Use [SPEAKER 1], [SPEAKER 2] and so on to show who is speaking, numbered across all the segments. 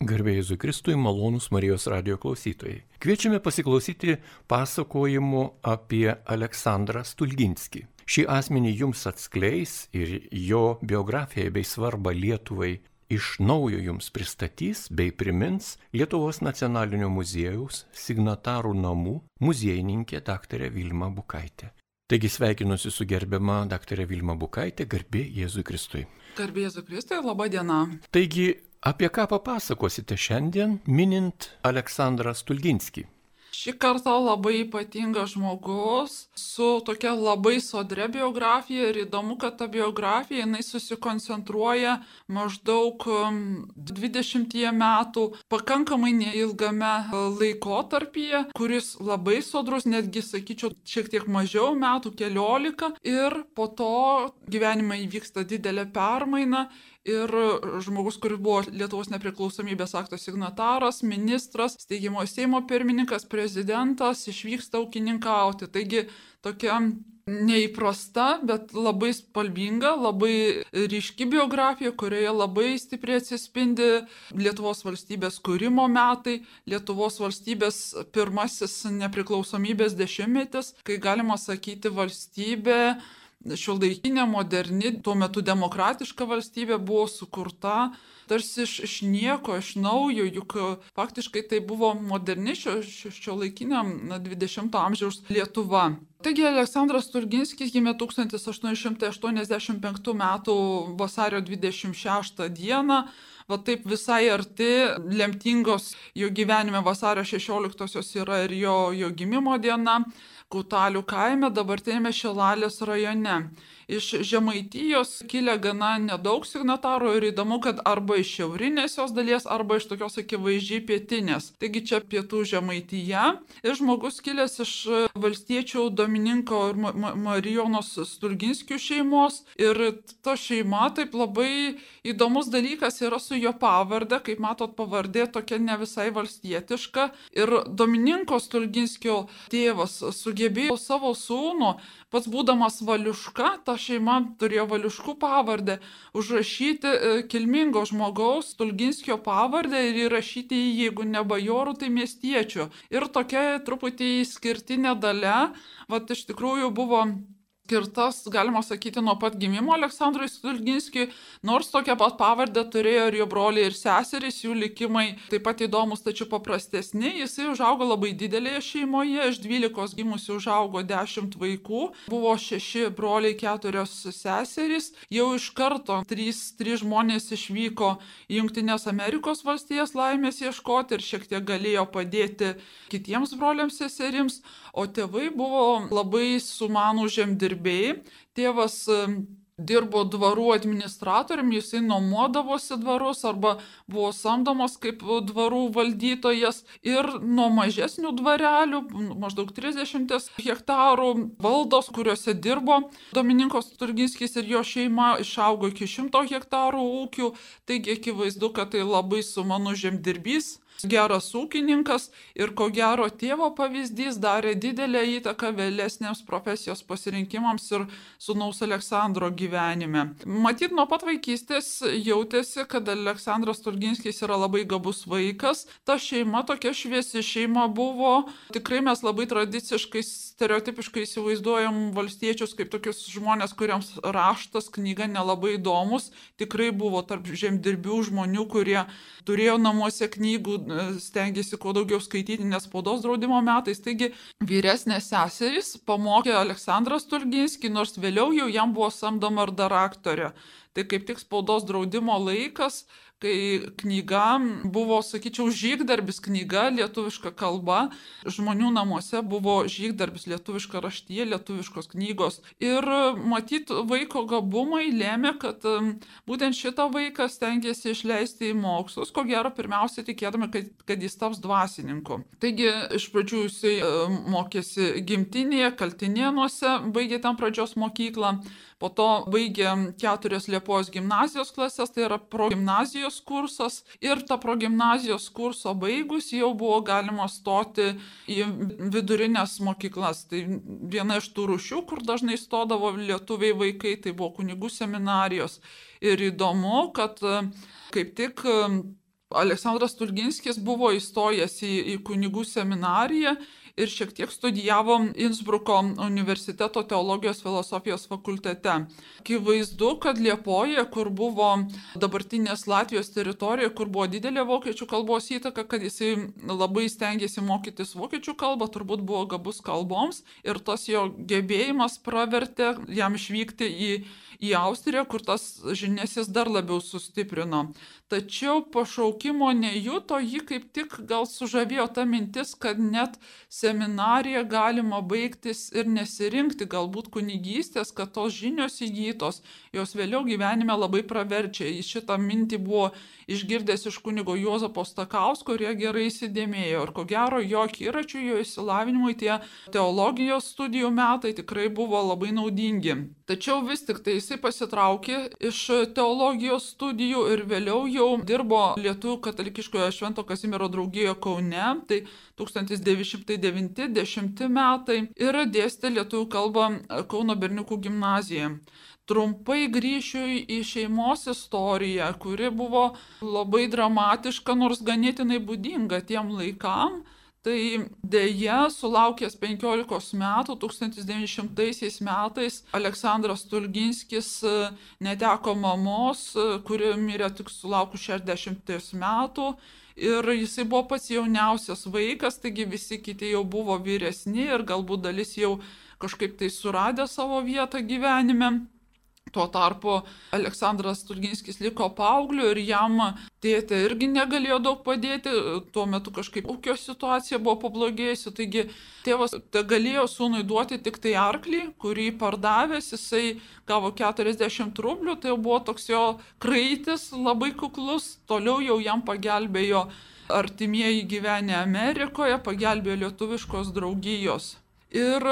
[SPEAKER 1] Garbėjai Jėzui Kristui, malonus Marijos radio klausytojai. Kviečiame pasiklausyti pasakojimų apie Aleksandrą Stulginskį. Šį asmenį jums atskleis ir jo biografiją bei svarbą Lietuvai iš naujo jums pristatys bei primins Lietuvos nacionalinio muziejaus signatarų namų muziejininkė dr. Vilma Bukaitė. Taigi sveikinuosi su gerbiama dr. Vilma Bukaitė, garbė Jėzui Kristui.
[SPEAKER 2] Garbė Jėzui Kristui, laba diena.
[SPEAKER 1] Taigi Apie ką papasakosite šiandien, minint Aleksandrą Stulginskį?
[SPEAKER 2] Šį kartą labai ypatingas žmogus su tokia labai sodre biografija ir įdomu, kad ta biografija jinai susikoncentruoja maždaug 20 um, metų pakankamai neilgame laikotarpyje, kuris labai sodrus, netgi sakyčiau, šiek tiek mažiau metų, keliolika ir po to gyvenime įvyksta didelė permaina ir žmogus, kuris buvo Lietuvos nepriklausomybės akto signataras, ministras, steigimo Seimo pirmininkas, prezidentas, išvyksta ūkininkauti. Taigi tokia neįprasta, bet labai spalvinga, labai ryški biografija, kurioje labai stipriai atsispindi Lietuvos valstybės kūrimo metai, Lietuvos valstybės pirmasis nepriklausomybės dešimtmetis, kai galima sakyti valstybė šiuolaikinė, moderni, tuo metu demokratiška valstybė buvo sukurta tarsi iš, iš nieko, iš naujo, juk faktiškai tai buvo moderni šio, šio laikiniam 20-ojo amžiaus Lietuva. Taigi Aleksandras Turginskis gimė 1885 m. vasario 26 d. Va taip visai arti lemtingos jo gyvenime vasario 16-osios yra ir jo, jo gimimo diena. Kutalių kaime, dabartinėme Šilalės rajone. Iš Žemaitijos kilę gana nedaug signatarų ir įdomu, kad arba iš šiaurinės jos dalies, arba iš tokios akivaizdžiai pietinės. Taigi čia pietų Žemaityje. Ir žmogus kilęs iš valstiečių Domininko ir Marijonos Stulginskių šeimos. Ir ta šeima taip labai įdomus dalykas yra su jo pavardė, kaip matot, pavardė tokia ne visai valstietiška. Ir Domininko Stulginskio tėvas sugebėjo savo sūnų, pats būdamas valiuška, ta šeima turėjo valiuškų pavardę, užrašyti e, kilmingo žmogaus Tulginskio pavardę ir įrašyti jį, jeigu ne bajorų, tai miestiečių. Ir tokia truputį išskirtinė dalė, vad iš tikrųjų buvo skirtas, galima sakyti, nuo pat gimimo Aleksandrui Stulginskiui, nors tokią pat pavardę turėjo ir jo broliai ir seserys, jų likimai taip pat įdomus, tačiau paprastesni. Jisai užaugo labai didelėje šeimoje, iš 12 gimusių užaugo 10 vaikų, buvo 6 broliai, 4 seserys, jau iš karto 3, 3 žmonės išvyko į Junktinės Amerikos valstijas laimės ieškoti ir šiek tiek galėjo padėti kitiems broliams seserims, o tėvai buvo labai sumanų žemdirbėjai. Tėvas dirbo dvarų administratoriumi, jisai nuomodavosi dvarus arba buvo samdomas kaip dvarų valdytojas ir nuo mažesnių dvarelių, maždaug 30 hektarų valdos, kuriuose dirbo Domininkos Turginskis ir jo šeima, išaugo iki 100 hektarų ūkių, taigi akivaizdu, kad tai labai sumanų žemdirbys geras ūkininkas ir ko gero tėvo pavyzdys darė didelę įtaką vėlesniems profesijos pasirinkimams ir sunaus Aleksandro gyvenime. Matyt, nuo pat vaikystės jautėsi, kad Aleksandras Turginskis yra labai gabus vaikas. Ta šeima tokia šviesi šeima buvo. Tikrai mes labai tradiciškai, stereotipiškai įsivaizduojam valstiečius kaip tokius žmonės, kuriems raštas, knyga nelabai įdomus. Tikrai buvo tarp žemdirbių žmonių, kurie turėjo namuose knygų, stengiasi kuo daugiau skaityti, nes spaudos draudimo metais. Taigi vyresnės seserys pamokė Aleksandras Turginskį, nors vėliau jau jam buvo samdoma ir dar aktorė. Tai kaip tik spaudos draudimo laikas, kai knyga buvo, sakyčiau, žygdarbis knyga lietuviška kalba, žmonių namuose buvo žygdarbis lietuviška raštyje, lietuviškos knygos. Ir matyt, vaiko gabumai lėmė, kad būtent šitą vaiką stengiasi išleisti į mokslus, ko gero pirmiausia tikėdami, kad, kad jis taps dvasininku. Taigi iš pradžių jisai mokėsi gimtinėje, kaltinėnuose, baigė ten pradžios mokyklą. Po to baigė keturias Liepos gimnazijos klases, tai yra progimnazijos kursas. Ir tą progimnazijos kurso baigus jau buvo galima stoti į vidurinės mokyklas. Tai viena iš tų rušių, kur dažnai stodavo lietuviai vaikai, tai buvo kunigų seminarijos. Ir įdomu, kad kaip tik Aleksandras Tulginskis buvo įstojęs į, į kunigų seminariją ir šiek tiek studijavo Innsbruko universiteto teologijos filosofijos fakultete. Akivaizdu, kad Liepoje, kur buvo dabartinės Latvijos teritorija, kur buvo didelė vokiečių kalbos įtaka, kad jisai labai stengiasi mokytis vokiečių kalbą, turbūt buvo gabus kalboms ir tas jo gebėjimas pravertė jam išvykti į, į Austriją, kur tas žinias jis dar labiau sustiprino. Tačiau pašaukimo nejuto, jį kaip tik gal sužavėjo ta mintis, kad net seminariją galima baigtis ir nesirinkti galbūt kunigystės, kad tos žinios įgytos, jos vėliau gyvenime labai praverčia. Į šitą mintį buvo išgirdęs iš kunigo Juozapo Stakausko jie gerai įsidėmėjo. Ir ko gero, jo akiračių, jo įsilavinimui tie teologijos studijų metai tikrai buvo labai naudingi. Tačiau vis tik tai jisai pasitraukė iš teologijos studijų ir vėliau jau dirbo Lietuvų katalikiškoje Švento Kazimiero draugijoje Kaune, tai 1990 metai ir dėstė lietuvių kalbą Kauno berniukų gimnazijoje. Trumpai grįšiu į šeimos istoriją, kuri buvo labai dramatiška, nors ganėtinai būdinga tiem laikam. Tai dėja, sulaukęs 15 metų, 1900 metais, Aleksandras Tulginskis e, neteko mamos, e, kuri mirė tik sulaukus 60 metų. Ir jisai buvo pats jauniausias vaikas, taigi visi kiti jau buvo vyresni ir galbūt dalis jau kažkaip tai suradė savo vietą gyvenime. Tuo tarpu Aleksandras Turginskis liko paaugliu ir jam tėtė irgi negalėjo daug padėti, tuo metu kažkaip ūkio situacija buvo pablogėjusi, taigi tėvas galėjo sūnui duoti tik tai arklį, kurį pardavęs jisai gavo 40 rublių, tai buvo toks jo kraitis labai kuklus, toliau jau jam pagelbėjo artimieji gyvenę Amerikoje, pagelbėjo lietuviškos draugijos. Ir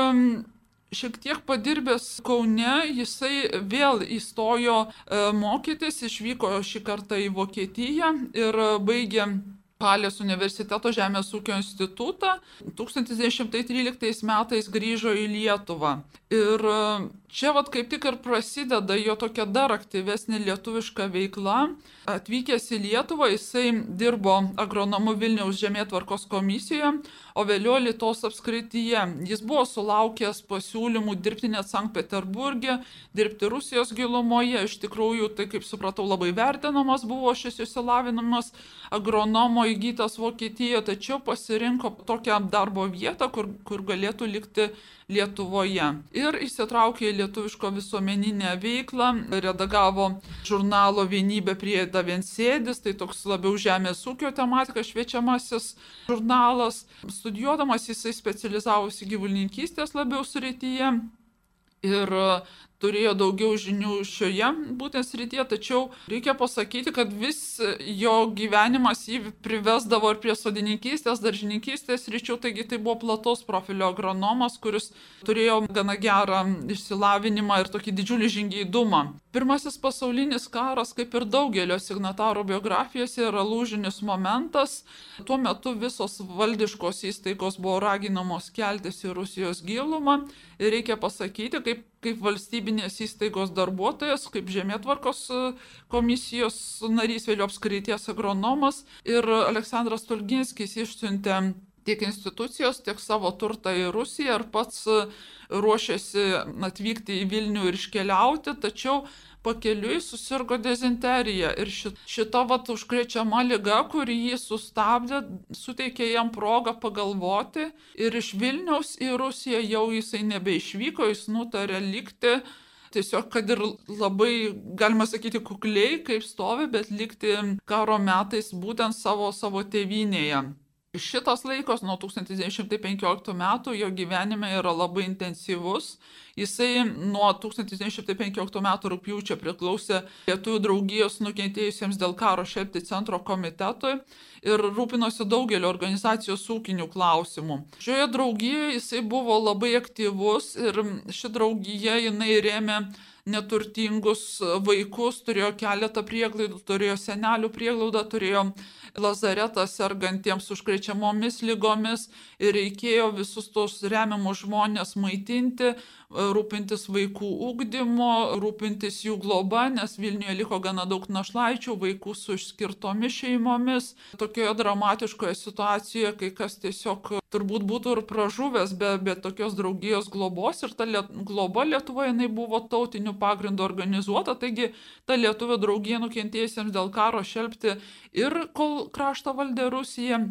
[SPEAKER 2] šiek tiek padirbęs Kaune, jisai vėl įstojo e, mokytis, išvyko šį kartą į Vokietiją ir baigė Palės universiteto Žemės ūkio institutą. 1913 metais grįžo į Lietuvą. Ir e, čia vat kaip tik ir prasideda jo tokia dar aktyvesnė lietuviška veikla. Atvykęs į Lietuvą jisai dirbo agronomu Vilniaus žemėtvarkos komisijoje, o vėliau Lietuvos apskrityje. Jis buvo sulaukęs pasiūlymų dirbti net Sankt Peterburgė, dirbti Rusijos gilumoje. Iš tikrųjų, tai kaip supratau, labai vertinamas buvo šis išsilavinimas agronomo įgytas Vokietijoje, tačiau pasirinko tokią darbo vietą, kur, kur galėtų likti Lietuvoje. Ir įsitraukė į lietuviško visuomeninę veiklą, redagavo žurnalo vienybė prie Davensėdis, tai toks labiau žemės ūkio tematika šviečiamasis žurnalas. Studijuodamas jisai specializavosi gyvulininkystės labiau srityje. Ir turėjo daugiau žinių šioje būtent srityje, tačiau reikia pasakyti, kad vis jo gyvenimas jį privesdavo ir prie sodininkystės, daržininkystės ryčių, taigi tai buvo platos profilio agronomas, kuris turėjo gana gerą išsilavinimą ir tokį didžiulį žingeidumą. Pirmasis pasaulinis karas, kaip ir daugelio signatarų biografijose, yra lūžinis momentas. Tuo metu visos valdiškos įstaigos buvo raginamos keltis į Rusijos gilumą ir reikia pasakyti, kaip kaip valstybinės įstaigos darbuotojas, kaip žemėtvarkos e, komisijos narys, vėliau apskrities agronomas. Ir Aleksandras Tulginskis išsiuntė tiek institucijos, tiek savo turtą į Rusiją ir pats e, ruošėsi atvykti į Vilnių ir iškeliauti, tačiau pakeliui susirgo dezinterija ir šita vat užkrečiama lyga, kuri jį sustabdė, suteikė jam progą pagalvoti ir iš Vilniaus į Rusiją jau jisai nebeišvyko, jis nutarė likti tiesiog, kad ir labai, galima sakyti, kukliai, kaip stovi, bet likti karo metais būtent savo, savo tėvynėje. Šitas laikas nuo 1915 metų jo gyvenime yra labai intensyvus. Jisai nuo 1915 metų rūpjūčio priklausė Lietuvų draugijos nukentėjusiems dėl karo šelpti centro komitetui ir rūpinosi daugelio organizacijos ūkinių klausimų. Šioje draugijoje jisai buvo labai aktyvus ir ši draugija jinai rėmė neturtingus vaikus, turėjo keletą prieglaidų, turėjo senelių prieglaudą, turėjo lazaretą sergantiems užkrečiamomis lygomis ir reikėjo visus tos remiamus žmonės maitinti, rūpintis vaikų ūkdymo, rūpintis jų globa, nes Vilniuje liko gana daug našlaičių, vaikų su išskirtomis šeimomis. Tokioje dramatiškoje situacijoje, kai kas tiesiog turbūt būtų ir pražuvęs be, be tokios draugijos globos ir ta liet, globa Lietuvoje jinai buvo tautiniu pagrindu organizuota, taigi ta Lietuvio draugija nukentėjusiems dėl karo šelbti ir kol kraštą valdė Rusija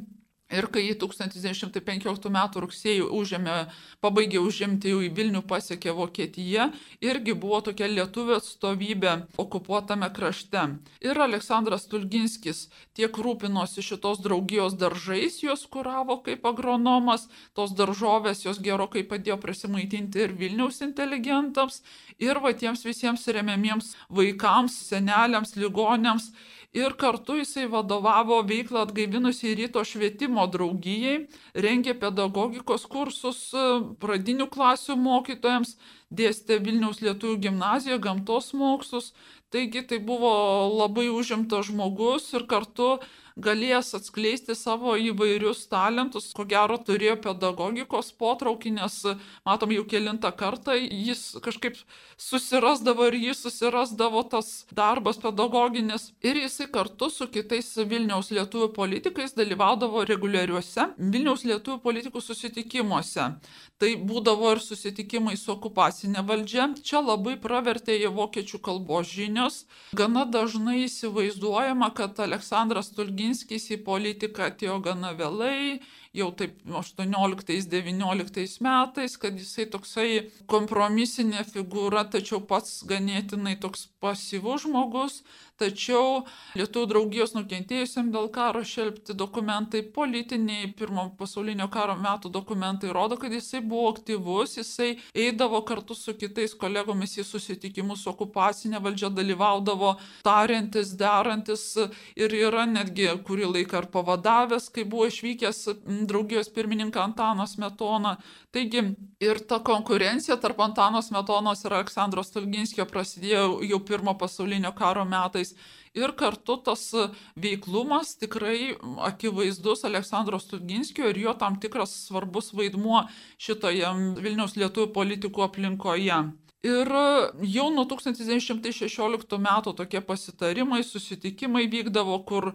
[SPEAKER 2] Ir kai 1915 m. rugsėjį užėmė, pabaigė užimti jau į Vilnių pasiekė Vokietija, irgi buvo tokia lietuvė atstovybė okupuotame krašte. Ir Aleksandras Tulginskis tiek rūpinosi šitos draugijos daržais, juos kuravo kaip agronomas, tos daržovės jos gerokai padėjo prasimaitinti ir Vilniaus inteligentams, ir va tiems visiems remiamiems vaikams, seneliams, ligonėms ir kartu jisai vadovavo veiklą atgaivinusiai ryto švietimo draugijai, rengė pedagogikos kursus e, pradinių klasių mokytojams, dėstė Vilniaus lietuvių gimnazijoje gamtos mokslus, taigi tai buvo labai užimtas žmogus ir kartu galėjęs atskleisti savo įvairius talentus, ko gero turėjo pedagogikos potraukį, nes matom jau kilintą kartą jis kažkaip susirasdavo ir jis susirasdavo tas darbas pedagoginis ir jisai kartu su kitais Vilniaus lietuvių politikais dalyvaudavo reguliariuose Vilniaus lietuvių politikų susitikimuose. Tai būdavo ir susitikimai su okupacinė valdžia. Čia labai pravertė į vokiečių kalbos žinios. Gana dažnai įsivaizduojama, kad Aleksandras Tulginskis Kaminskis į politiką atėjo gana vėlai, jau taip 18-19 metais, kad jisai toksai kompromisinė figūra, tačiau pats ganėtinai toks pasyvus žmogus, tačiau Lietuvų draugijos nukentėjusiam dėl karo šelbti dokumentai, politiniai pirmo pasaulinio karo metų dokumentai rodo, kad jisai buvo aktyvus, jisai eidavo kartu su kitais kolegomis į susitikimus su okupacinė valdžia, dalyvaudavo tariantis, derantis ir yra netgi kurį laiką ar pavadavęs, kai buvo išvykęs draugijos pirmininką Antaną Smetoną. Taigi ir ta konkurencija tarp Antano Smetonos ir Aleksandro Stalginskio prasidėjo jau pirmo pasaulinio karo metais. Ir kartu tas veiklumas tikrai akivaizdus Aleksandro Stulginskio ir jo tam tikras svarbus vaidmuo šitoje Vilniaus lietuvių politikų aplinkoje. Ir jau nuo 1916 metų tokie pasitarimai, susitikimai vykdavo, kur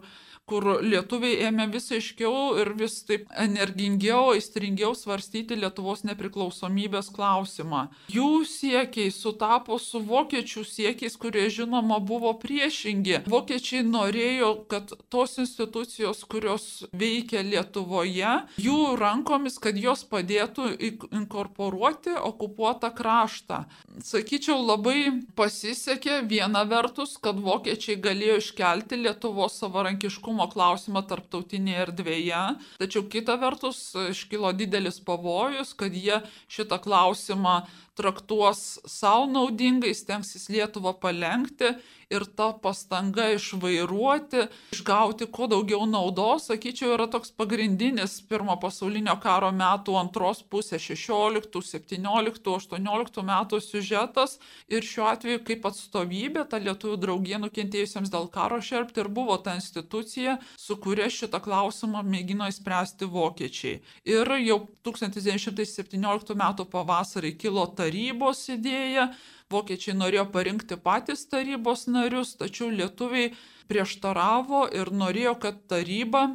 [SPEAKER 2] kur lietuviai ėmė vis aiškiau ir vis taip energingiau, aistringiau svarstyti Lietuvos nepriklausomybės klausimą. Jų siekiai sutapo su vokiečių siekiais, kurie žinoma buvo priešingi. Vokiečiai norėjo, kad tos institucijos, kurios veikia Lietuvoje, jų rankomis, kad jos padėtų inkorporuoti okupuotą kraštą. Sakyčiau, labai pasisekė viena vertus, kad vokiečiai galėjo iškelti Lietuvos savarankiškumą saugumo klausimą tarptautinėje erdvėje, tačiau kita vertus iškilo didelis pavojus, kad jie šitą klausimą traktuos savo naudingai, stengsis Lietuvą palengti ir ta pastanga išvairuoti, išgauti kuo daugiau naudos, sakyčiau, yra toks pagrindinis pirmo pasaulinio karo metų antros pusės 16, 17, 18 metų siužetas ir šiuo atveju kaip atstovybė ta lietuvių draugija nukentėjusiems dėl karo šerpti ir buvo ta institucija, su kuria šitą klausimą mėgino įspręsti vokiečiai. Ir jau 1917 metų pavasarį kilo ta tarybos idėja. Vokiečiai norėjo parinkti patys tarybos narius, tačiau lietuviai prieštaravo ir norėjo, kad taryba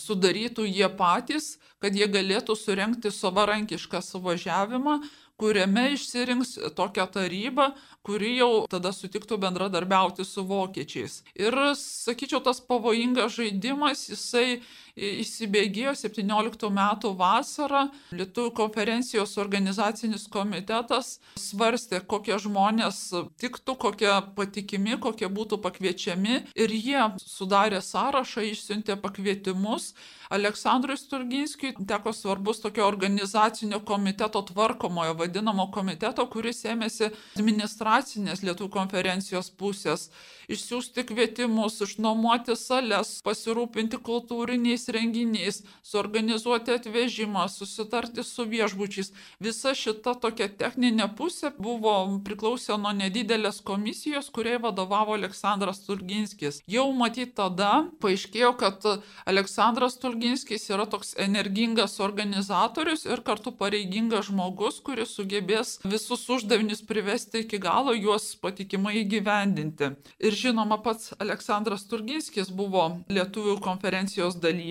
[SPEAKER 2] sudarytų jie patys, kad jie galėtų surenkti savarankišką suvažiavimą, kuriame išsirinks tokią tarybą, kuri jau tada sutiktų bendradarbiauti su vokiečiais. Ir, sakyčiau, tas pavojingas žaidimas, jisai įsibėgėjo 17 metų vasarą. Lietuvių konferencijos organizacinis komitetas svarstė, kokie žmonės tiktų, kokie patikimi, kokie būtų pakviečiami. Ir jie sudarė sąrašą, išsiuntė pakvietimus. Aleksandrui Sturginskijui teko svarbus tokio organizacinio komiteto tvarkomojo vadinamo komiteto, kuris ėmėsi administracinės Lietuvų konferencijos pusės išsiųsti kvietimus, išnuomoti sales, pasirūpinti kultūriniais renginiais, suorganizuoti atvežimą, susitarti su viešbučiais. Visa šita tokia techninė pusė buvo priklausė nuo nedidelės komisijos, kuriai vadovavo Aleksandras Turginskis. Jau matyt tada paaiškėjo, kad Aleksandras Turginskis yra toks energingas organizatorius ir kartu pareigingas žmogus, kuris sugebės visus uždavinius privesti iki galo, juos patikimai įgyvendinti. Ir žinoma, pats Aleksandras Turginskis buvo Lietuvių konferencijos dalyvis.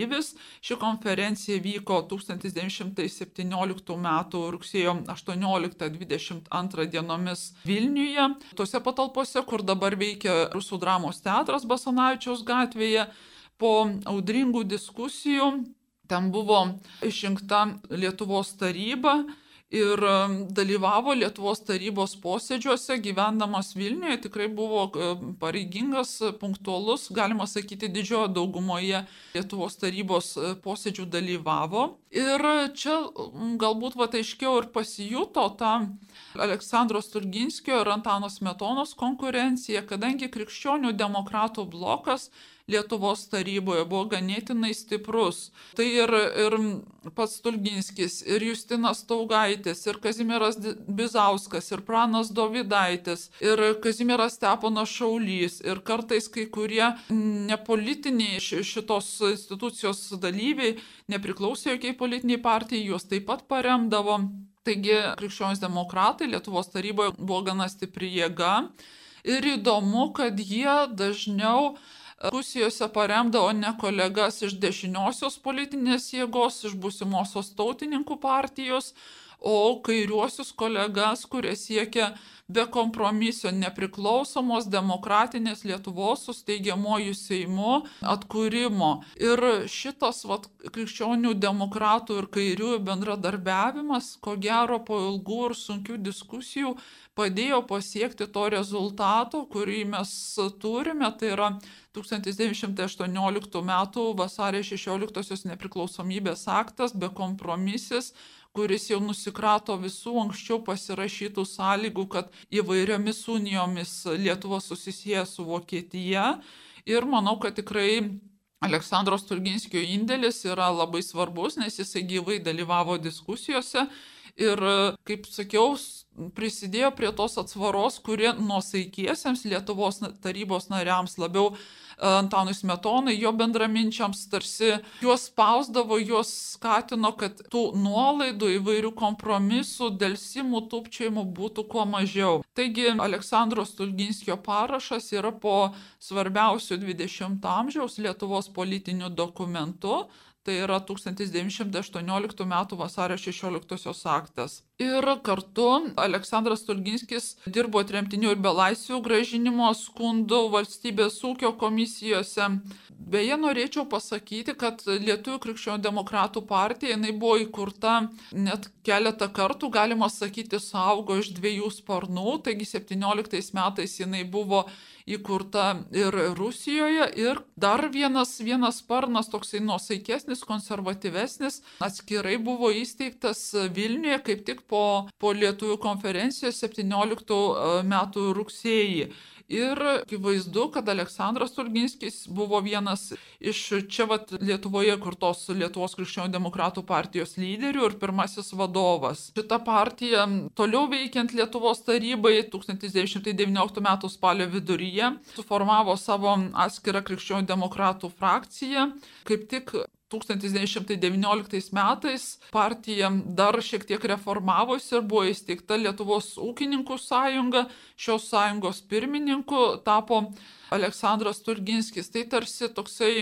[SPEAKER 2] Ši konferencija vyko 1917 m. rugsėjo 18-22 dienomis Vilniuje, tose patalpose, kur dabar veikia Rusų dramos teatras Basanavičiaus gatvėje. Po audringų diskusijų ten buvo išrinkta Lietuvos taryba ir dalyvavo Lietuvos tarybos posėdžiuose, gyvendamas Vilniuje, tikrai buvo pareigingas, punktualus, galima sakyti, didžiojo daugumoje Lietuvos tarybos e, posėdžių dalyvavo. Ir čia galbūt va aiškiau ir pasijuto ta Aleksandro Sturginskio ir Antano Smetonos konkurencija, kadangi krikščionių demokratų blokas Lietuvos taryboje buvo ganėtinai stiprus. Tai ir, ir pats Tulginskis, ir Justinas Taugaitis, ir Kazimieras Bizauskas, ir Pranas Dovydaitis, ir Kazimieras Steponas Šaulys, ir kartais kai kurie nepolitiniai šitos institucijos dalyviai nepriklausė jokiai politiniai partijai, juos taip pat paremdavo. Taigi krikščionys demokratai Lietuvos taryboje buvo gana stipri jėga. Ir įdomu, kad jie dažniau diskusijose paremdavo ne kolegas iš dešiniosios politinės jėgos, iš būsimosios tautininkų partijos, o kairiuosius kolegas, kurie siekia be kompromiso nepriklausomos demokratinės Lietuvos su steigiamoju Seimu atkūrimo. Ir šitas vat, krikščionių demokratų ir kairiųjų bendradarbiavimas, ko gero po ilgų ir sunkių diskusijų, padėjo pasiekti to rezultato, kurį mes turime, tai yra 1918 m. vasario 16 nepriklausomybės aktas be kompromisis, kuris jau nusikrato visų anksčiau pasirašytų sąlygų, kad įvairiomis unijomis Lietuva susisieja su Vokietija. Ir manau, kad tikrai Aleksandro Stulginskio indėlis yra labai svarbus, nes jisai gyvai dalyvavo diskusijose ir, kaip sakiau, prisidėjo prie tos atsvaros, kurie nuosaikiesiems Lietuvos tarybos nariams labiau e, Antanui Smetonai, jo bendraminčiams tarsi juos spausdavo, juos skatino, kad tų nuolaidų įvairių kompromisų, dėlsimų, tupčiajimų būtų kuo mažiau. Taigi Aleksandro Stulginskio parašas yra po svarbiausių 20-ojo amžiaus Lietuvos politinių dokumentų tai yra 1918 m. vasario 16 aktas. Ir kartu Aleksandras Tulginskis dirbo tremtinių ir belaisvių gražinimo skundų valstybės ūkio komisijose. Beje, norėčiau pasakyti, kad Lietuvų krikščionių demokratų partija jinai buvo įkurta net keletą kartų, galima sakyti, saugo iš dviejų sparnų, taigi 17 metais jinai buvo įkurta ir Rusijoje. Ir dar vienas, vienas sparnas, toksai nuosaikesnis, konservatyvesnis, atskirai buvo įsteigtas Vilniuje kaip tik po, po Lietuvų konferencijos 17 e, metų rugsėjį. Ir akivaizdu, kad Aleksandras Turginskis buvo vienas iš čia vat Lietuvoje kurtos Lietuvos krikščionių demokratų partijos lyderių ir pirmasis vadovas. Šita partija toliau veikiant Lietuvos tarybai 1919 m. spalio viduryje suformavo savo atskirą krikščionių demokratų frakciją. Kaip tik 1919 metais partija dar šiek tiek reformavosi ir buvo įsteigta Lietuvos ūkininkų sąjunga. Šios sąjungos pirmininku tapo Aleksandras Turginskis. Tai tarsi toksai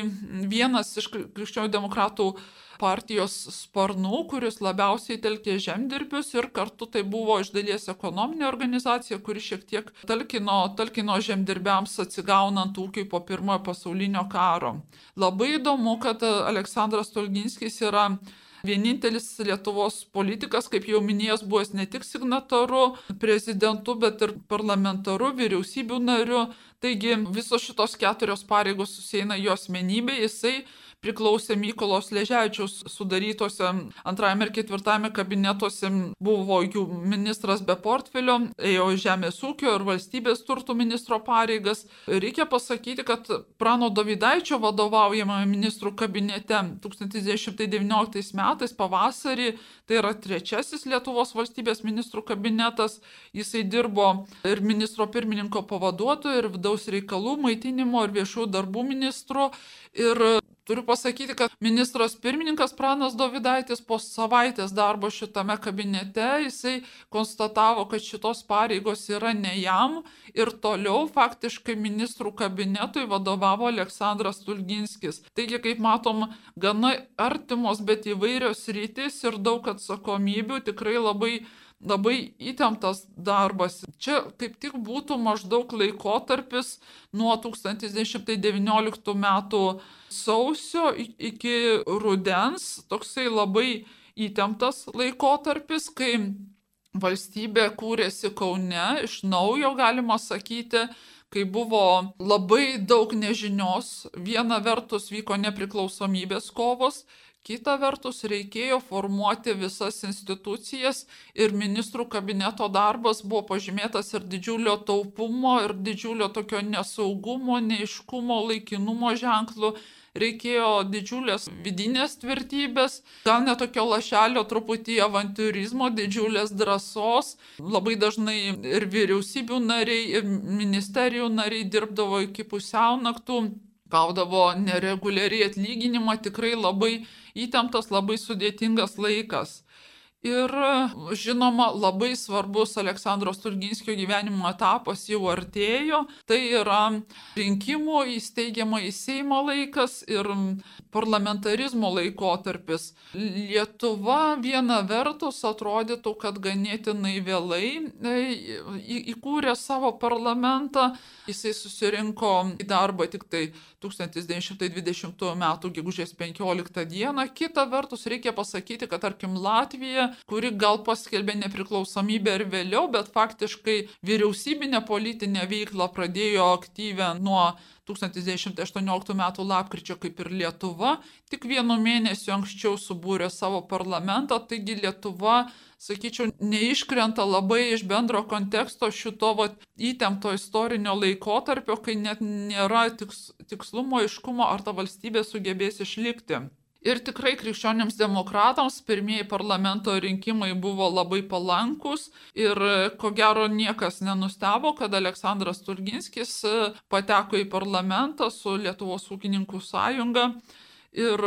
[SPEAKER 2] vienas iš krikščionių demokratų partijos sparnų, kuris labiausiai telkė žemdirbius ir kartu tai buvo iš dalies ekonominė organizacija, kuri šiek tiek talkino, talkino žemdirbiams atsigaunant ūkiui po pirmojo pasaulinio karo. Labai įdomu, kad Aleksandras Tolginskis yra vienintelis Lietuvos politikas, kaip jau minėjęs, buvęs ne tik signataru, prezidentu, bet ir parlamentaru, vyriausybių nariu. Taigi visos šitos keturios pareigos susieina jo asmenybė, jisai priklausė Mykolos Leževičiaus sudarytose antrajame ir ketvirtame kabinetuose, buvo jų ministras be portfelio, ėjo žemės ūkio ir valstybės turtų ministro pareigas. Reikia pasakyti, kad Prano Davydaičio vadovaujamame ministrų kabinete 1919 metais pavasarį, tai yra trečiasis Lietuvos valstybės ministrų kabinetas, jisai dirbo ir ministro pirmininko pavaduotoju, ir vidaus reikalų, maitinimo ir viešų darbų ministru. Ir Turiu pasakyti, kad ministras pirmininkas Pranas Dovydaitis po savaitės darbo šitame kabinete jisai konstatavo, kad šitos pareigos yra ne jam ir toliau faktiškai ministrų kabinetui vadovavo Aleksandras Tulginskis. Taigi, kaip matom, gana artimos, bet įvairios rytis ir daug atsakomybių tikrai labai labai įtemptas darbas. Čia kaip tik būtų maždaug laikotarpis nuo 1919 metų sausio iki rudens, toksai labai įtemptas laikotarpis, kai valstybė kūrėsi Kaune, iš naujo galima sakyti, kai buvo labai daug nežinios, viena vertus vyko nepriklausomybės kovos, Kita vertus, reikėjo formuoti visas institucijas ir ministrų kabineto darbas buvo pažymėtas ir didžiulio taupumo, ir didžiulio tokio nesaugumo, neiškumo, laikinumo ženklų. Reikėjo didžiulės vidinės tvirtybės, gal netokio lašelio truputį avantūrizmo, didžiulės drąsos. Labai dažnai ir vyriausybių nariai, ir ministerijų nariai dirbdavo iki pusiaunaktų gaudavo nereguliariai atlyginimą, tikrai labai įtemptas, labai sudėtingas laikas. Ir žinoma, labai svarbus Aleksandro Stulginskio gyvenimo etapas jau artėjo. Tai yra rinkimų įsteigiamą į Seimą laikas ir parlamentarizmo laikotarpis. Lietuva viena vertus atrodytų, kad ganėtinai vėlai e, įkūrė savo parlamentą. Jisai susirinko į darbą tik tai 1920 m. gegužės 15 d. Kita vertus, reikia pasakyti, kad tarkim Latvija kuri gal paskelbė nepriklausomybę ir vėliau, bet faktiškai vyriausybinę politinę veiklą pradėjo aktyvę nuo 1918 m. lapkričio kaip ir Lietuva, tik vienu mėnesiu anksčiau subūrė savo parlamentą, taigi Lietuva, sakyčiau, neiškrenta labai iš bendro konteksto šito vat, įtempto istorinio laikotarpio, kai net nėra tiks, tikslumo, iškumo, ar ta valstybė sugebės išlikti. Ir tikrai krikščioniams demokratams pirmieji parlamento rinkimai buvo labai palankus ir ko gero niekas nenustebo, kad Aleksandras Turginskis e, pateko į parlamentą su Lietuvos ūkininkų sąjunga. Ir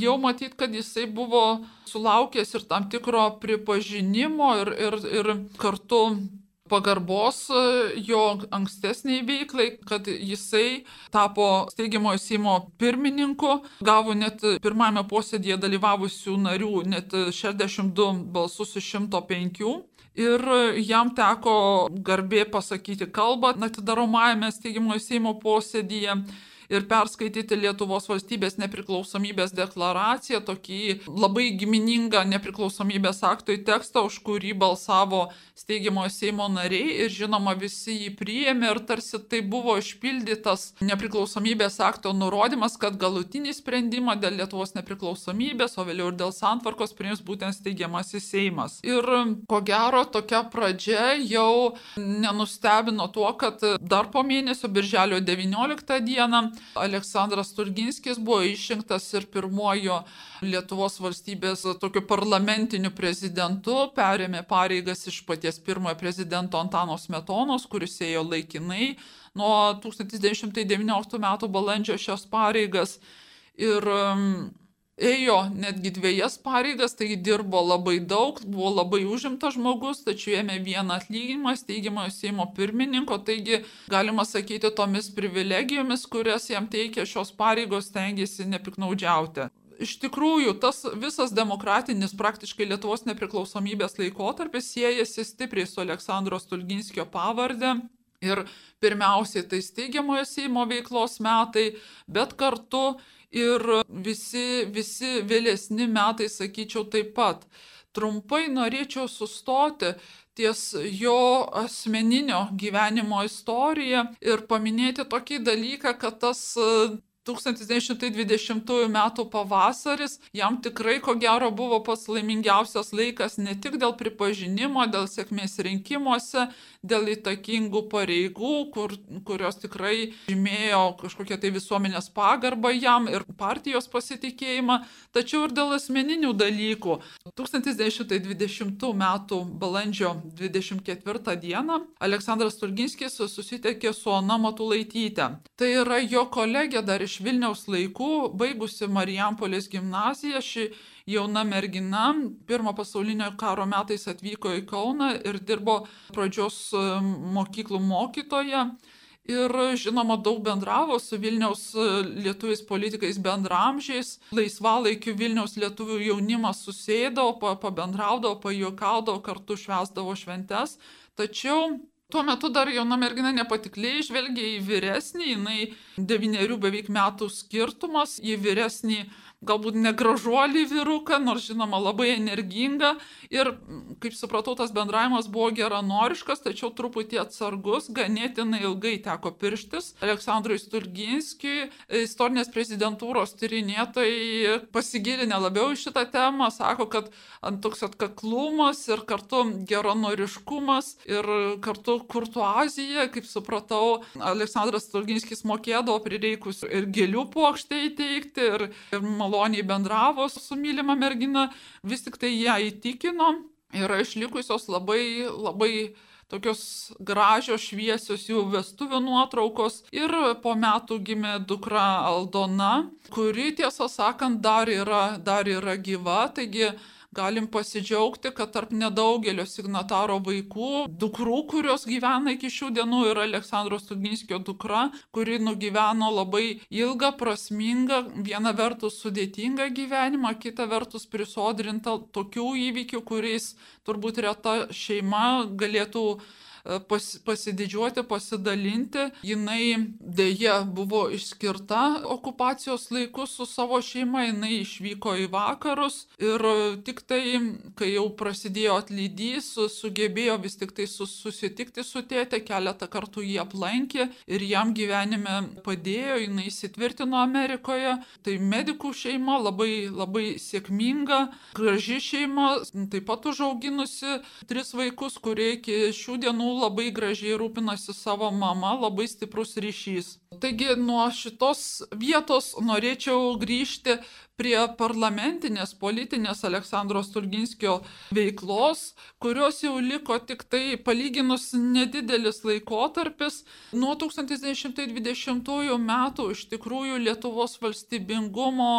[SPEAKER 2] jau matyt, kad jisai buvo sulaukęs ir tam tikro pripažinimo ir, ir, ir kartu pagarbos e, jo ankstesniai veiklai, kad jisai tapo steigiamojo Seimo pirmininku, gavo net pirmame posėdėje dalyvavusių narių net 62 balsus iš 105. Ir jam teko garbė pasakyti kalbą atidaromajame steigiamojo Seimo posėdėje ir perskaityti Lietuvos valstybės nepriklausomybės deklaraciją, tokį labai giminingą nepriklausomybės aktui tekstą, už kurį balsavo steigiamojo Seimo nariai ir žinoma visi jį priėmė ir tarsi tai buvo išpildytas nepriklausomybės akto nurodymas, kad galutinį sprendimą dėl Lietuvos nepriklausomybės, o vėliau ir dėl santvarkos priims būtent steigiamasis Seimas. Ir ko gero tokia pradžia jau nenustebino tuo, kad dar po mėnesio, birželio 19 dieną, Aleksandras Turginskis buvo išrinktas ir pirmojo Lietuvos valstybės tokiu parlamentiniu prezidentu, perėmė pareigas iš paties pirmojo prezidento Antano Smetonos, kuris ėjo laikinai nuo 1919 m. balandžio šios pareigas. Ir um, ėjo netgi dviejas pareigas, tai dirbo labai daug, buvo labai užimtas žmogus, tačiau ėmė vieną atlyginimą steigiamojo Seimo pirmininko, taigi galima sakyti tomis privilegijomis, kurias jam teikia šios pareigos, tengiasi nepiknaudžiauti. Iš tikrųjų, tas visas demokratinis praktiškai Lietuvos nepriklausomybės laikotarpis siejasi stipriai su Aleksandro Stulginskio pavardė. Ir pirmiausiai tai steigiamojo Seimo veiklos metai, bet kartu ir visi, visi vėlesni metai, sakyčiau, taip pat. Trumpai norėčiau sustoti ties jo asmeninio gyvenimo istoriją ir paminėti tokį dalyką, kad tas 1920 m. pavasaris jam tikrai ko gero buvo pats laimingiausias laikas ne tik dėl pripažinimo, dėl sėkmės rinkimuose, dėl įtakingų pareigų, kur, kurios tikrai žymėjo kažkokią tai visuomenės pagarbą jam ir partijos pasitikėjimą, tačiau ir dėl asmeninių dalykų. 1920 m. balandžio 24 d. Aleksandras Tulginskis susitekė su Ona Matulaityte. Tai yra jo kolegė dar iš Vilniaus laikų, baigusi Marijampolės gimnaziją, ši jauna mergina pirmo pasaulinio karo metais atvyko į Kauną ir dirbo pradžios mokyklų mokytoje. Ir žinoma, daug bendravo su Vilniaus e, lietuviais politikais bendramžiais. Laisvalaikiu Vilniaus lietuvių jaunimas susėdavo, pabendraudavo, pajuokaudavo, kartu švesdavo šventes. Tačiau Tuo metu dar jauna mergina nepatikliai žvelgia į vyresnį, jinai devyniarių beveik metų skirtumas, į vyresnį galbūt negražuolį vyruką, nors žinoma labai energingą ir, kaip supratau, tas bendravimas buvo geranoriškas, tačiau truputį atsargus, ganėtinai ilgai teko pirštis. Aleksandrui Stulginskijui, istorinės prezidentūros tyrinėtojai pasigilinę labiau į šitą temą, sako, kad ant toks atkaklumas ir kartu geranoriškumas ir kartu kurtuazija, kaip supratau, Aleksandras Stulginskis mokėdavo prireikus ir gėlių puokštę įteikti ir, ir maloniai bendravo su mylima mergina, vis tik tai ją įtikino, yra išlikusios labai, labai tokios gražios, šviesios jų vestuvių nuotraukos. Ir po metų gimė dukra Aldona, kuri tiesą sakant dar yra, dar yra gyva, taigi galim pasidžiaugti, kad tarp nedaugelio signataro vaikų, dukrų, kurios gyvena iki šių dienų, yra Aleksandro Stuginskio dukra, kuri nugyveno labai ilgą, prasmingą, viena vertus sudėtingą gyvenimą, kita vertus prisodrinta tokių įvykių, kuriais turbūt reta šeima galėtų pas, pasididžiuoti, pasidalinti. Jinai dėja buvo išskirta okupacijos laiku su savo šeima, jinai išvyko į vakarus ir tik tai, kai jau prasidėjo atlydys, sugebėjo vis tik tai susitikti su tėte, keletą kartų jį aplankė ir jam gyvenime padėjo, jinai įsitvirtino Amerikoje. Tai medikų šeima labai, labai sėkminga, graži šeima, taip pat užauginusi tris vaikus, kurie iki šių dienų labai gražiai rūpinasi savo mama, labai stiprus ryšys. Taigi nuo šitos vietos norėčiau grįžti prie parlamentinės politinės Aleksandro Stulginskio veiklos, kurios jau liko tik tai palyginus nedidelis laikotarpis. Nuo 1920 metų iš tikrųjų Lietuvos valstybingumo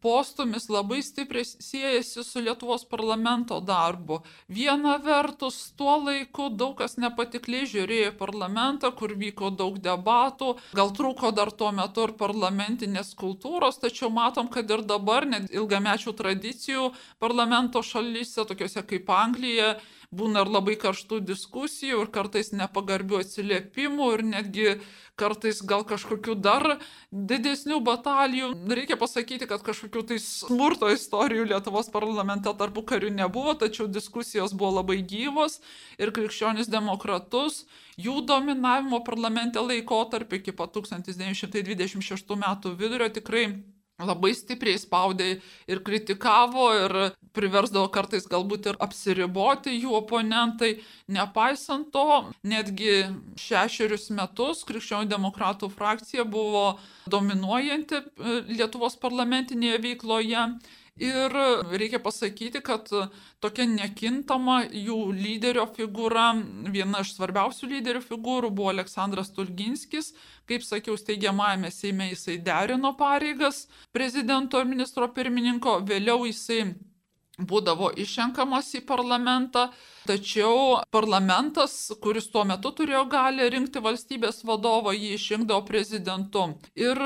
[SPEAKER 2] postumis labai stipriai siejasi su Lietuvos parlamento darbu. Viena vertus, tuo laiku daug kas nepatikliai žiūrėjo parlamentą, kur vyko daug debatų, gal trūko dar tuo metu ir parlamentinės kultūros, tačiau matom, kad ir dabar net ilgamečių tradicijų parlamento šalyse, tokiuose kaip Anglija, būna ir labai karštų diskusijų, ir kartais nepagarbių atsiliepimų, ir netgi kartais gal kažkokių dar didesnių batalijų. Reikia pasakyti, kad kažkokių tai smurto istorijų Lietuvos parlamente tarpu karių nebuvo, tačiau diskusijos buvo labai gyvos ir krikščionis demokratus jų dominavimo parlamente laikotarpį iki pat 1926 metų vidurio tikrai labai stipriai spaudė ir kritikavo ir priversdavo kartais galbūt ir apsiriboti jų oponentai. Nepaisant to, netgi šešerius metus krikščionių demokratų frakcija buvo dominuojanti e, Lietuvos parlamentinėje veikloje Ir reikia pasakyti, kad tokia nekintama jų lyderio figūra, viena iš svarbiausių lyderių figūrų buvo Aleksandras Tulginskis. Kaip sakiau, steigiamajame Seime jisai derino pareigas prezidento ir ministro pirmininko, vėliau jisai būdavo išrenkamas į parlamentą, tačiau parlamentas, kuris tuo metu turėjo gali rinkti valstybės vadovą, jį išrinkdavo prezidentu. Ir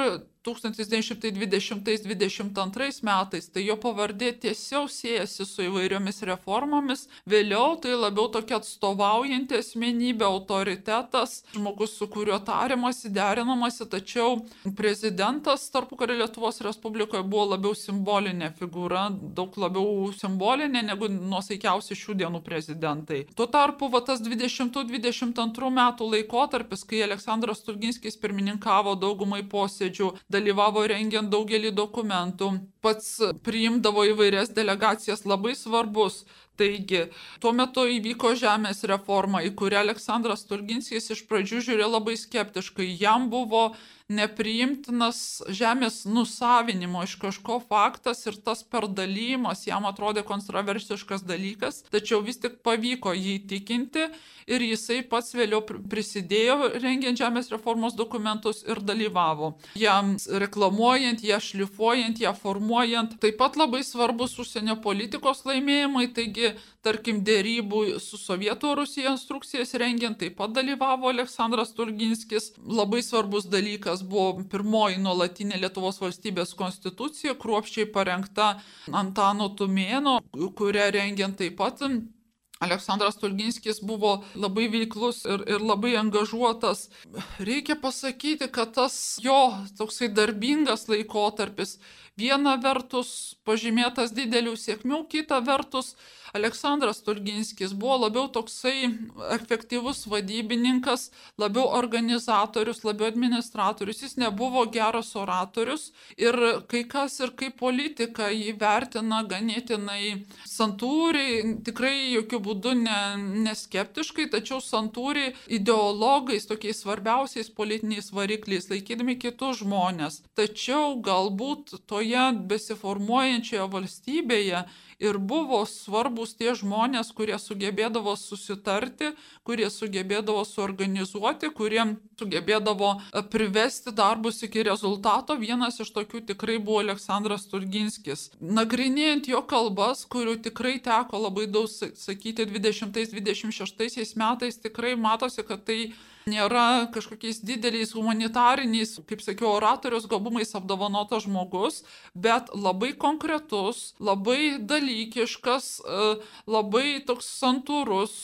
[SPEAKER 2] 1920-22 metais, tai jo pavardė tiesiog siejasi su įvairiomis reformomis. Vėliau tai labiau tokia atstovaujanti asmenybė, autoritetas, žmogus, su kuriuo tariamasi, derinamasi, tačiau prezidentas tarpukario Lietuvos Respublikoje buvo labiau simbolinė figūra, daug labiau simbolinė negu nuosaikiausi šių dienų prezidentai. Tuo tarpu va, tas 20-22 metų laikotarpis, kai Aleksandras Tulginskis pirmininkavo daugumai posėdžių, dalyvavo rengiant daugelį dokumentų, pats priimdavo įvairias delegacijas labai svarbus. Taigi, tuo metu įvyko žemės reforma, į kurią Aleksandras Tulginskis iš pradžių žiūrėjo labai skeptiškai. Jam buvo nepriimtinas žemės nusavinimo iš kažko faktas ir tas perdalymas jam atrodė kontroversiškas dalykas, tačiau vis tik pavyko jį įtikinti ir jisai pats vėliau prisidėjo rengiant žemės reformos dokumentus ir dalyvavo. Jam reklamuojant, ją šlifuojant, ją formuojant. Taip pat labai svarbus užsienio politikos laimėjimai, taigi tarkim, dėrybų su Sovietų Rusija instrukcijas rengiant taip pat dalyvavo Aleksandras Turginskis. Labai svarbus dalykas buvo pirmoji nuolatinė Lietuvos valstybės konstitucija, kruopščiai parengta Antano Tumėno, kurią rengiant taip pat Aleksandras Tulginskis buvo labai veiklus ir, ir labai angažuotas. Reikia pasakyti, kad tas jo toksai darbingas laikotarpis viena vertus pažymėtas didelių sėkmių, kita vertus Aleksandras Tulginskis buvo labiau toksai efektyvus vadybininkas, labiau organizatorius, labiau administratorius, jis nebuvo geras oratorius ir kai kas ir kaip politika jį vertina ganėtinai santūriai, tikrai jokių būdų ne, neskeptiškai, tačiau santūriai ideologais, tokiais svarbiausiais politiniais varikliais, laikydami kitus žmonės. Tačiau galbūt toje besiformuojančioje valstybėje ir buvo svarbus tie žmonės, kurie sugebėdavo susitarti, kurie sugebėdavo suorganizuoti, kurie sugebėdavo e, privesti darbus iki rezultato. Vienas iš tokių tikrai buvo Aleksandras Turginskis. Nagrinėjant jo kalbas, kurių tikrai teko labai daug sakyti 20-26 metais, tikrai matosi, kad tai nėra kažkokiais dideliais humanitariniais, kaip sakiau, oratorius gabumais apdovanotas žmogus, bet labai konkretus, labai dalykiškas, e, labai toks santūrus.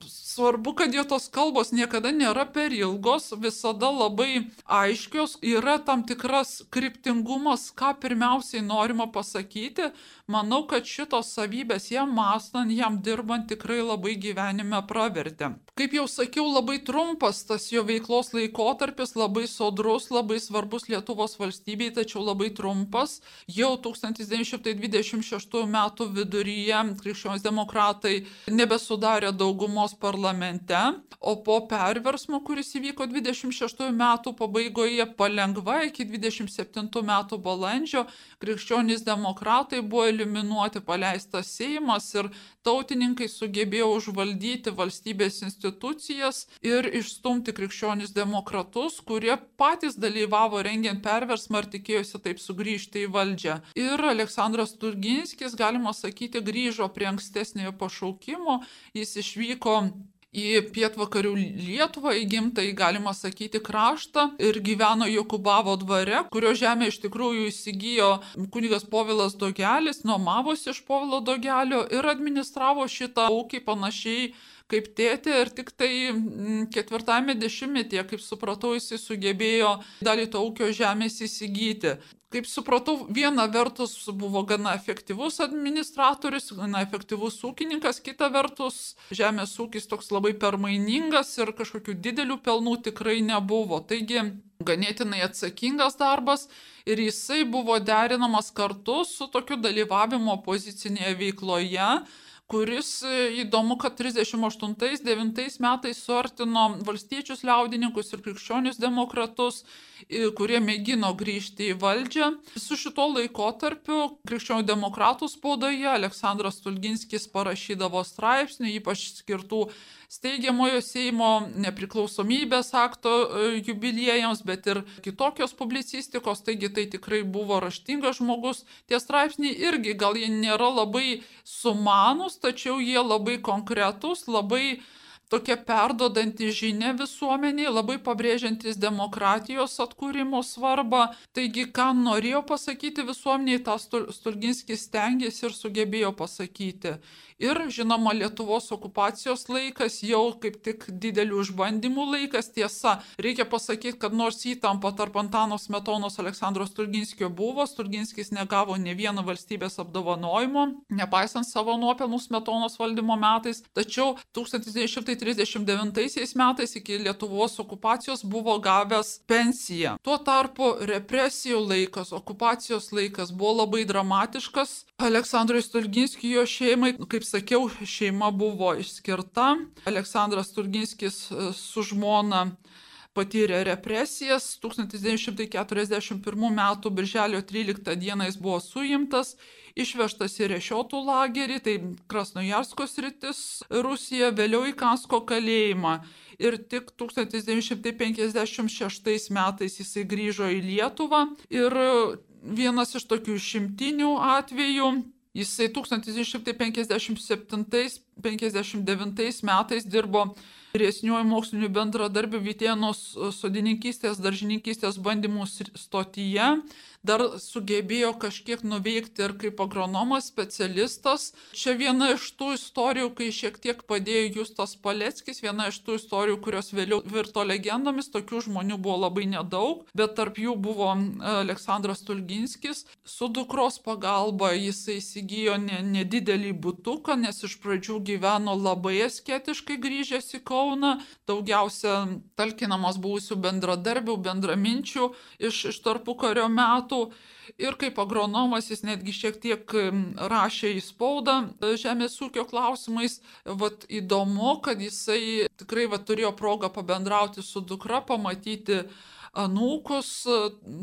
[SPEAKER 2] Svarbu, kad jo tos kalbos niekada nėra per ilgos, visada labai aiškios, yra tam tikras kryptingumas, ką pirmiausiai norima pasakyti. Manau, kad šitos savybės jam mąstant, jam dirbant tikrai labai gyvenime pravertė. Kaip jau sakiau, labai trumpas trumpas tas jo veiklos laikotarpis, labai sodrus, labai svarbus Lietuvos valstybei, tačiau labai trumpas. Jau 1926 m. viduryje krikščionys demokratai nebesudarė daugumos parlamente, o po perversmo, kuris įvyko 26 m. pabaigoje, palengva iki 27 m. balandžio, krikščionys demokratai buvo eliminuoti, paleistas Seimas ir tautininkai sugebėjo užvaldyti valstybės institucijas ir iš išstumti krikščionis demokratus, kurie patys dalyvavo rengiant perversmą ir tikėjosi taip sugrįžti į valdžią. Ir Aleksandras Turginskis, galima sakyti, grįžo prie ankstesniojo pašaukimo, jis išvyko į pietvakarių Lietuvą, į gimtąjį, galima sakyti, kraštą ir gyveno Jokubavo dvare, kurio žemė iš tikrųjų įsigijo kunigas Povilas Dogelis, nuomavosi iš Povilo Dogelio ir administravo šitą ūkį panašiai kaip tėtė ir tik tai mm, ketvirtame dešimtmetyje, kaip supratau, jisai sugebėjo dalį to ūkio žemės įsigyti. Kaip supratau, viena vertus buvo gana efektyvus administratorius, gana efektyvus ūkininkas, kita vertus žemės ūkis toks labai permainingas ir kažkokių didelių pelnų tikrai nebuvo. Taigi ganėtinai atsakingas darbas ir jisai buvo derinamas kartu su tokiu dalyvavimu opozicinėje veikloje kuris e, įdomu, kad 38-9 metais suartino valstiečius liaudininkus ir krikščionius demokratus, kurie mėgino grįžti į valdžią. Su šito laikotarpiu krikščionių demokratų spaudoje Aleksandras Tulginskis parašydavo straipsnių, ypač skirtų steigiamojo Seimo nepriklausomybės akto e, jubiliejams, bet ir kitokios publicistikos, taigi tai tikrai buvo raštingas žmogus. Tie straipsniai irgi gal jie nėra labai sumanus, tačiau jie labai konkretus, labai tokia perdodanti žinia visuomeniai, labai pabrėžiantis demokratijos atkūrimo svarbą. Taigi, ką norėjo pasakyti visuomeniai, tą Stulginskis stengiasi ir sugebėjo pasakyti. Ir žinoma, Lietuvos okupacijos laikas jau kaip tik didelių išbandymų laikas. Tiesa, reikia pasakyti, kad nors įtampa tarp Antano Smetonos Aleksandro Stulginskio buvo, Stulginskis negavo ne vieno valstybės apdovanojimo, nepaisant savo nuopelnų Smetonos valdymo metais. Tačiau 1939 metais iki Lietuvos okupacijos buvo gavęs pensiją. Tuo tarpu represijų laikas, okupacijos laikas buvo labai dramatiškas. Aleksandrui Stulginskijui jo šeimai, kaip sakiau, šeima buvo išskirta. Aleksandras Turginskis e, su žmona patyrė represijas. 1941 m. birželio 13 d. jis buvo suimtas, išvežtas į Rešiotų lagerį, tai Krasnojarsko sritis Rusija, vėliau į Kansko kalėjimą. Ir tik 1956 metais jisai grįžo į Lietuvą ir vienas iš tokių išimtinių atvejų Jisai 1957-59 metais dirbo vyresniuoju moksliniu bendradarbiu Vitienos sodininkystės, daržininkystės bandymų stotyje dar sugebėjo kažkiek nuveikti ir kaip agronomas, specialistas. Čia viena iš tų istorijų, kai šiek tiek padėjo Justas Paleckis, viena iš tų istorijų, kurios vėliau virto legendomis, tokių žmonių buvo labai nedaug, bet tarp jų buvo Aleksandras Tulginskis. Su dukros pagalba jisai įsigijo nedidelį butuką, nes iš pradžių gyveno labai asketiškai grįžęs į Kauną, daugiausia talkinamas buvusių bendradarbių, bendraminčių iš, iš tarpu kario metų metų. Ir kaip agronomas jis netgi šiek tiek rašė į spaudą e, žemės ūkio klausimais. Vat įdomu, kad jisai tikrai vat, turėjo progą pabendrauti su dukra, pamatyti anūkus,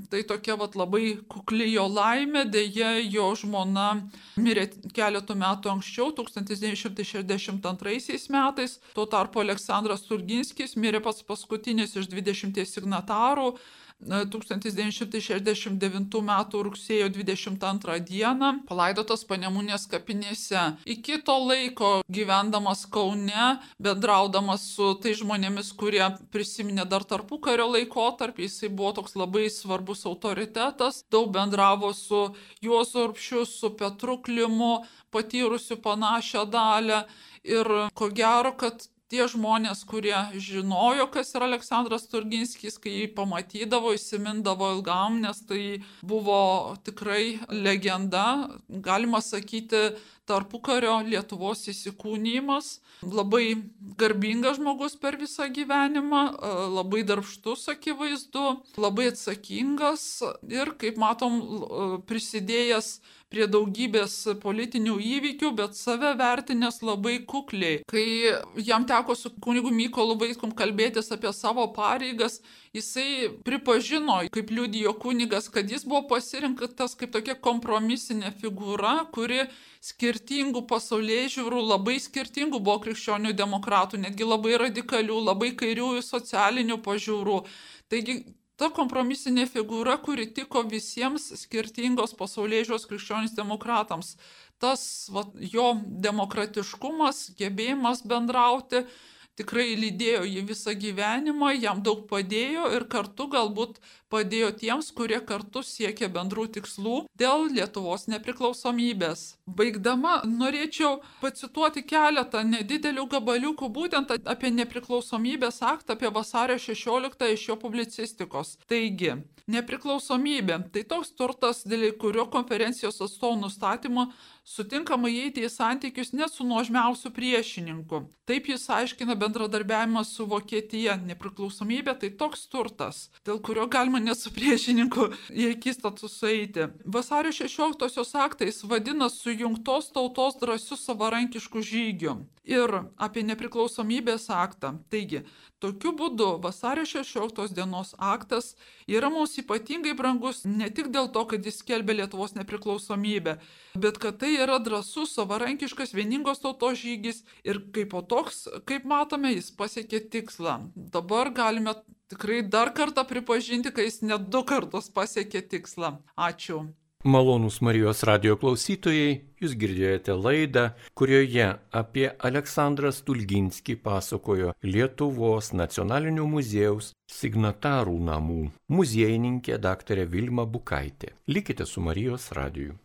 [SPEAKER 2] tai tokia vat labai kukli jo laimė, dėja jo žmona mirė keletų metų anksčiau, 1962 metais, tuo tarpu Aleksandras Turginskis mirė pats paskutinis iš 20 signatarų, 1969 m. rugsėjo 22 d. palaidotas Panemunės kapinėse. Iki to laiko gyvendamas Kaune, bendraudamas su tai žmonėmis, kurie prisiminė dar tarpu kario laikotarpį, jisai buvo toks labai svarbus autoritetas, daug bendravo su Juozu Urpšiu, su Petru Klimu, patyrusiu panašią dalę. Ir ko gero, kad tie žmonės, kurie žinojo, kas yra Aleksandras Turginskis, kai jį pamatydavo, įsimindavo ilgam, nes tai buvo tikrai legenda, galima sakyti, tarpukario Lietuvos įsikūnymas. Labai garbingas žmogus per visą gyvenimą, labai darbštus akivaizdu, labai atsakingas ir, kaip matom, prisidėjęs prie daugybės politinių įvykių, bet save vertinęs labai kukliai. Kai jam teko su kunigu Mykolu Vaiskum kalbėtis apie savo pareigas, jisai pripažino, kaip liudijo kunigas, kad jis buvo pasirinktas kaip tokia kompromisinė figūra, kuri skirtingų pasaulyje žiūrų, labai skirtingų buvo krikščionių demokratų, netgi labai radikalių, labai kairiųjų socialinių pažiūrų. Taigi ta kompromisinė figūra, kuri tiko visiems skirtingos pasaulyje žiūros krikščionys demokratams. Tas va, jo demokratiškumas, gebėjimas bendrauti, tikrai lydėjo jį visą gyvenimą, jam daug padėjo ir kartu galbūt padėjo tiems, kurie kartu siekė bendrų tikslų dėl Lietuvos nepriklausomybės. Baigdama norėčiau pacituoti keletą nedidelių gabaliukų būtent apie nepriklausomybės aktą, apie vasario 16 iš jo publicistikos. Taigi, nepriklausomybė tai toks turtas, dėl kurio konferencijos atstovų nustatymo sutinkama įeiti į santykius net su nuožmiausiu priešininku. Taip jis aiškina bendradarbiavimą su Vokietija. Nepriklausomybė tai toks turtas, dėl kurio galima net su priešininku į akistatą sueiti. Vasario 16-osios aktais vadina sujungtos tautos drąsių savarankiškų žygių ir apie nepriklausomybės aktą. Taigi, Tokiu būdu vasario 16 dienos aktas yra mums ypatingai brangus ne tik dėl to, kad jis skelbia Lietuvos nepriklausomybę, bet kad tai yra drasus, savarankiškas, vieningos tautos žygis ir kaip po toks, kaip matome, jis pasiekė tikslą. Dabar galime tikrai dar kartą pripažinti, kad jis net du kartus pasiekė tikslą. Ačiū.
[SPEAKER 1] Malonūs Marijos radio klausytojai, jūs girdėjote laidą, kurioje apie Aleksandrą Stulginskį pasakojo Lietuvos nacionalinio muziejaus signatarų namų muziejininkė dr. Vilma Bukaitė. Likite su Marijos radiju.